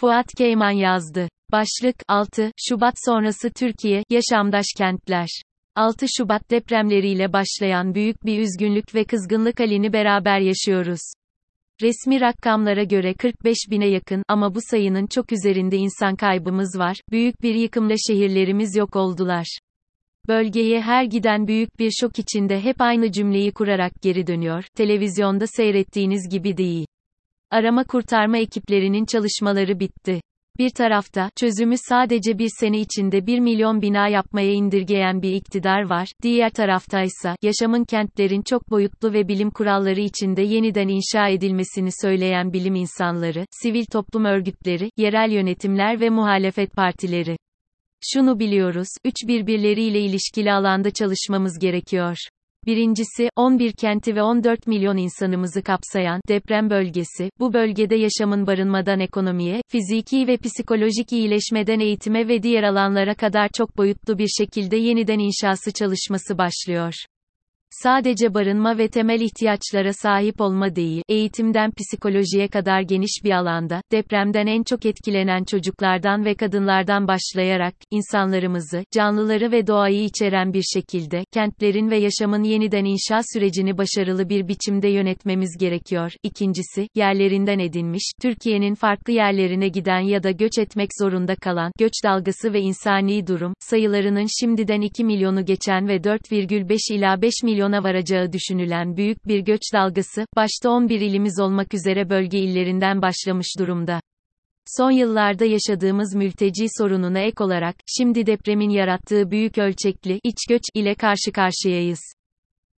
Fuat Keyman yazdı. Başlık 6 Şubat sonrası Türkiye yaşamdaş kentler. 6 Şubat depremleriyle başlayan büyük bir üzgünlük ve kızgınlık halini beraber yaşıyoruz. Resmi rakamlara göre 45 bine yakın ama bu sayının çok üzerinde insan kaybımız var. Büyük bir yıkımla şehirlerimiz yok oldular. Bölgeye her giden büyük bir şok içinde hep aynı cümleyi kurarak geri dönüyor. Televizyonda seyrettiğiniz gibi değil. Arama kurtarma ekiplerinin çalışmaları bitti. Bir tarafta, çözümü sadece bir sene içinde 1 milyon bina yapmaya indirgeyen bir iktidar var, diğer taraftaysa, yaşamın kentlerin çok boyutlu ve bilim kuralları içinde yeniden inşa edilmesini söyleyen bilim insanları, sivil toplum örgütleri, yerel yönetimler ve muhalefet partileri. Şunu biliyoruz, üç birbirleriyle ilişkili alanda çalışmamız gerekiyor. Birincisi, 11 kenti ve 14 milyon insanımızı kapsayan deprem bölgesi, bu bölgede yaşamın barınmadan ekonomiye, fiziki ve psikolojik iyileşmeden eğitime ve diğer alanlara kadar çok boyutlu bir şekilde yeniden inşası çalışması başlıyor. Sadece barınma ve temel ihtiyaçlara sahip olma değil, eğitimden psikolojiye kadar geniş bir alanda, depremden en çok etkilenen çocuklardan ve kadınlardan başlayarak, insanlarımızı, canlıları ve doğayı içeren bir şekilde, kentlerin ve yaşamın yeniden inşa sürecini başarılı bir biçimde yönetmemiz gerekiyor. İkincisi, yerlerinden edinmiş, Türkiye'nin farklı yerlerine giden ya da göç etmek zorunda kalan, göç dalgası ve insani durum, sayılarının şimdiden 2 milyonu geçen ve 4,5 ila 5 milyon milyona varacağı düşünülen büyük bir göç dalgası, başta 11 ilimiz olmak üzere bölge illerinden başlamış durumda. Son yıllarda yaşadığımız mülteci sorununa ek olarak, şimdi depremin yarattığı büyük ölçekli, iç göç, ile karşı karşıyayız.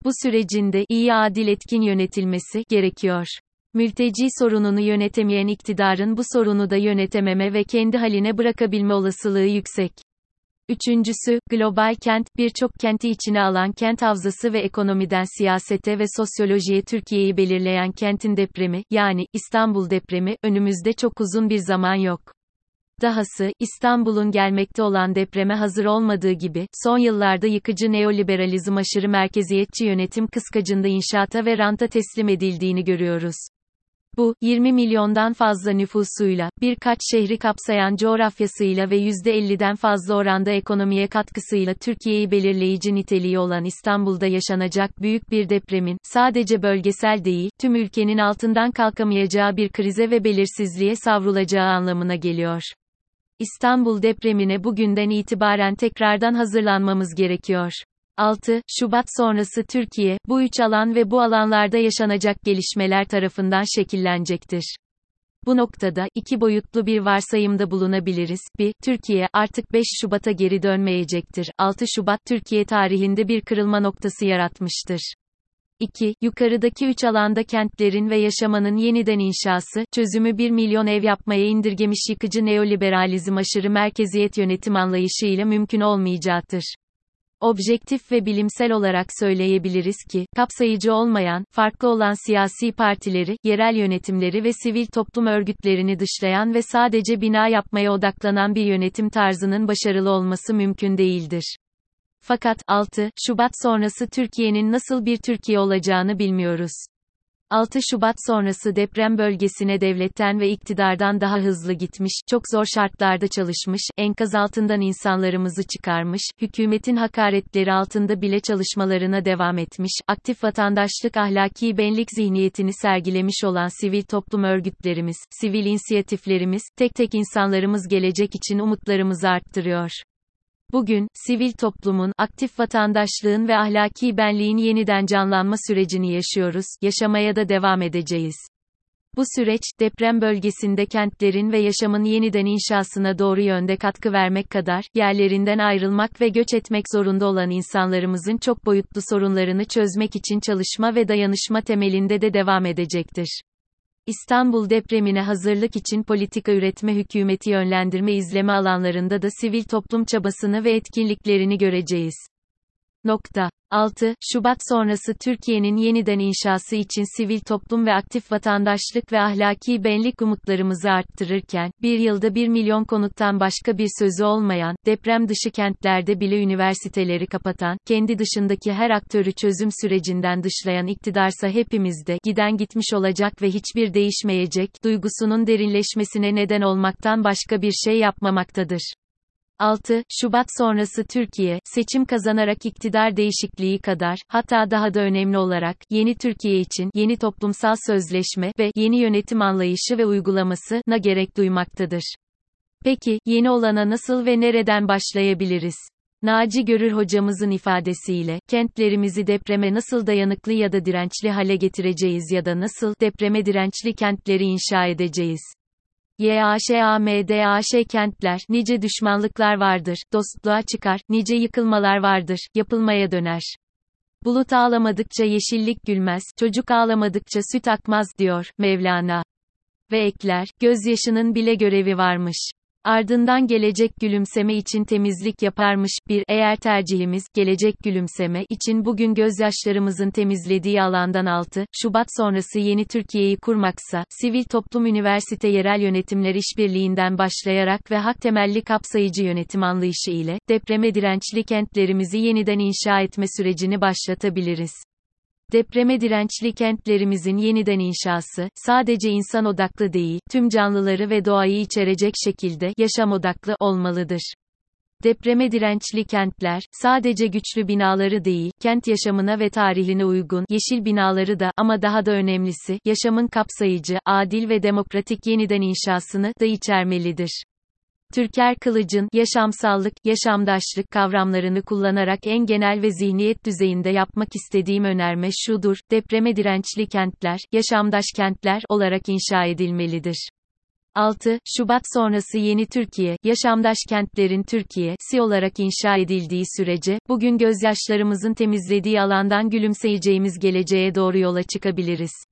Bu sürecin de, iyi adil etkin yönetilmesi, gerekiyor. Mülteci sorununu yönetemeyen iktidarın bu sorunu da yönetememe ve kendi haline bırakabilme olasılığı yüksek. Üçüncüsü, global kent, birçok kenti içine alan kent havzası ve ekonomiden siyasete ve sosyolojiye Türkiye'yi belirleyen kentin depremi, yani, İstanbul depremi, önümüzde çok uzun bir zaman yok. Dahası, İstanbul'un gelmekte olan depreme hazır olmadığı gibi, son yıllarda yıkıcı neoliberalizm aşırı merkeziyetçi yönetim kıskacında inşaata ve ranta teslim edildiğini görüyoruz. Bu, 20 milyondan fazla nüfusuyla, birkaç şehri kapsayan coğrafyasıyla ve %50'den fazla oranda ekonomiye katkısıyla Türkiye'yi belirleyici niteliği olan İstanbul'da yaşanacak büyük bir depremin, sadece bölgesel değil, tüm ülkenin altından kalkamayacağı bir krize ve belirsizliğe savrulacağı anlamına geliyor. İstanbul depremine bugünden itibaren tekrardan hazırlanmamız gerekiyor. 6. Şubat sonrası Türkiye, bu üç alan ve bu alanlarda yaşanacak gelişmeler tarafından şekillenecektir. Bu noktada, iki boyutlu bir varsayımda bulunabiliriz. 1. Türkiye, artık 5 Şubat'a geri dönmeyecektir. 6 Şubat, Türkiye tarihinde bir kırılma noktası yaratmıştır. 2. Yukarıdaki üç alanda kentlerin ve yaşamanın yeniden inşası, çözümü 1 milyon ev yapmaya indirgemiş yıkıcı neoliberalizm aşırı merkeziyet yönetim anlayışı ile mümkün olmayacaktır. Objektif ve bilimsel olarak söyleyebiliriz ki, kapsayıcı olmayan, farklı olan siyasi partileri, yerel yönetimleri ve sivil toplum örgütlerini dışlayan ve sadece bina yapmaya odaklanan bir yönetim tarzının başarılı olması mümkün değildir. Fakat, 6 Şubat sonrası Türkiye'nin nasıl bir Türkiye olacağını bilmiyoruz. 6 Şubat sonrası deprem bölgesine devletten ve iktidardan daha hızlı gitmiş, çok zor şartlarda çalışmış, enkaz altından insanlarımızı çıkarmış, hükümetin hakaretleri altında bile çalışmalarına devam etmiş, aktif vatandaşlık ahlaki benlik zihniyetini sergilemiş olan sivil toplum örgütlerimiz, sivil inisiyatiflerimiz, tek tek insanlarımız gelecek için umutlarımızı arttırıyor. Bugün, sivil toplumun, aktif vatandaşlığın ve ahlaki benliğin yeniden canlanma sürecini yaşıyoruz, yaşamaya da devam edeceğiz. Bu süreç, deprem bölgesinde kentlerin ve yaşamın yeniden inşasına doğru yönde katkı vermek kadar, yerlerinden ayrılmak ve göç etmek zorunda olan insanlarımızın çok boyutlu sorunlarını çözmek için çalışma ve dayanışma temelinde de devam edecektir. İstanbul depremine hazırlık için politika üretme hükümeti yönlendirme izleme alanlarında da sivil toplum çabasını ve etkinliklerini göreceğiz. Nokta. 6. Şubat sonrası Türkiye'nin yeniden inşası için sivil toplum ve aktif vatandaşlık ve ahlaki benlik umutlarımızı arttırırken, bir yılda 1 milyon konuttan başka bir sözü olmayan, deprem dışı kentlerde bile üniversiteleri kapatan, kendi dışındaki her aktörü çözüm sürecinden dışlayan iktidarsa hepimizde, giden gitmiş olacak ve hiçbir değişmeyecek, duygusunun derinleşmesine neden olmaktan başka bir şey yapmamaktadır. 6. Şubat sonrası Türkiye, seçim kazanarak iktidar değişikliği kadar, hatta daha da önemli olarak, yeni Türkiye için, yeni toplumsal sözleşme ve yeni yönetim anlayışı ve uygulaması na gerek duymaktadır. Peki, yeni olana nasıl ve nereden başlayabiliriz? Naci Görür hocamızın ifadesiyle, kentlerimizi depreme nasıl dayanıklı ya da dirençli hale getireceğiz ya da nasıl depreme dirençli kentleri inşa edeceğiz? YAŞAMDAŞ kentler, nice düşmanlıklar vardır, dostluğa çıkar, nice yıkılmalar vardır, yapılmaya döner. Bulut ağlamadıkça yeşillik gülmez, çocuk ağlamadıkça süt akmaz diyor, Mevlana. Ve ekler, gözyaşının bile görevi varmış. Ardından gelecek gülümseme için temizlik yaparmış. Bir, eğer tercihimiz, gelecek gülümseme için bugün gözyaşlarımızın temizlediği alandan 6, Şubat sonrası yeni Türkiye'yi kurmaksa, sivil toplum üniversite yerel yönetimler işbirliğinden başlayarak ve hak temelli kapsayıcı yönetim anlayışı ile, depreme dirençli kentlerimizi yeniden inşa etme sürecini başlatabiliriz. Depreme dirençli kentlerimizin yeniden inşası, sadece insan odaklı değil, tüm canlıları ve doğayı içerecek şekilde, yaşam odaklı olmalıdır. Depreme dirençli kentler, sadece güçlü binaları değil, kent yaşamına ve tarihine uygun, yeşil binaları da, ama daha da önemlisi, yaşamın kapsayıcı, adil ve demokratik yeniden inşasını da içermelidir. Türker Kılıç'ın yaşamsallık, yaşamdaşlık kavramlarını kullanarak en genel ve zihniyet düzeyinde yapmak istediğim önerme şudur: depreme dirençli kentler, yaşamdaş kentler olarak inşa edilmelidir. 6. Şubat sonrası yeni Türkiye, yaşamdaş kentlerin Türkiye'si olarak inşa edildiği sürece, bugün gözyaşlarımızın temizlediği alandan gülümseyeceğimiz geleceğe doğru yola çıkabiliriz.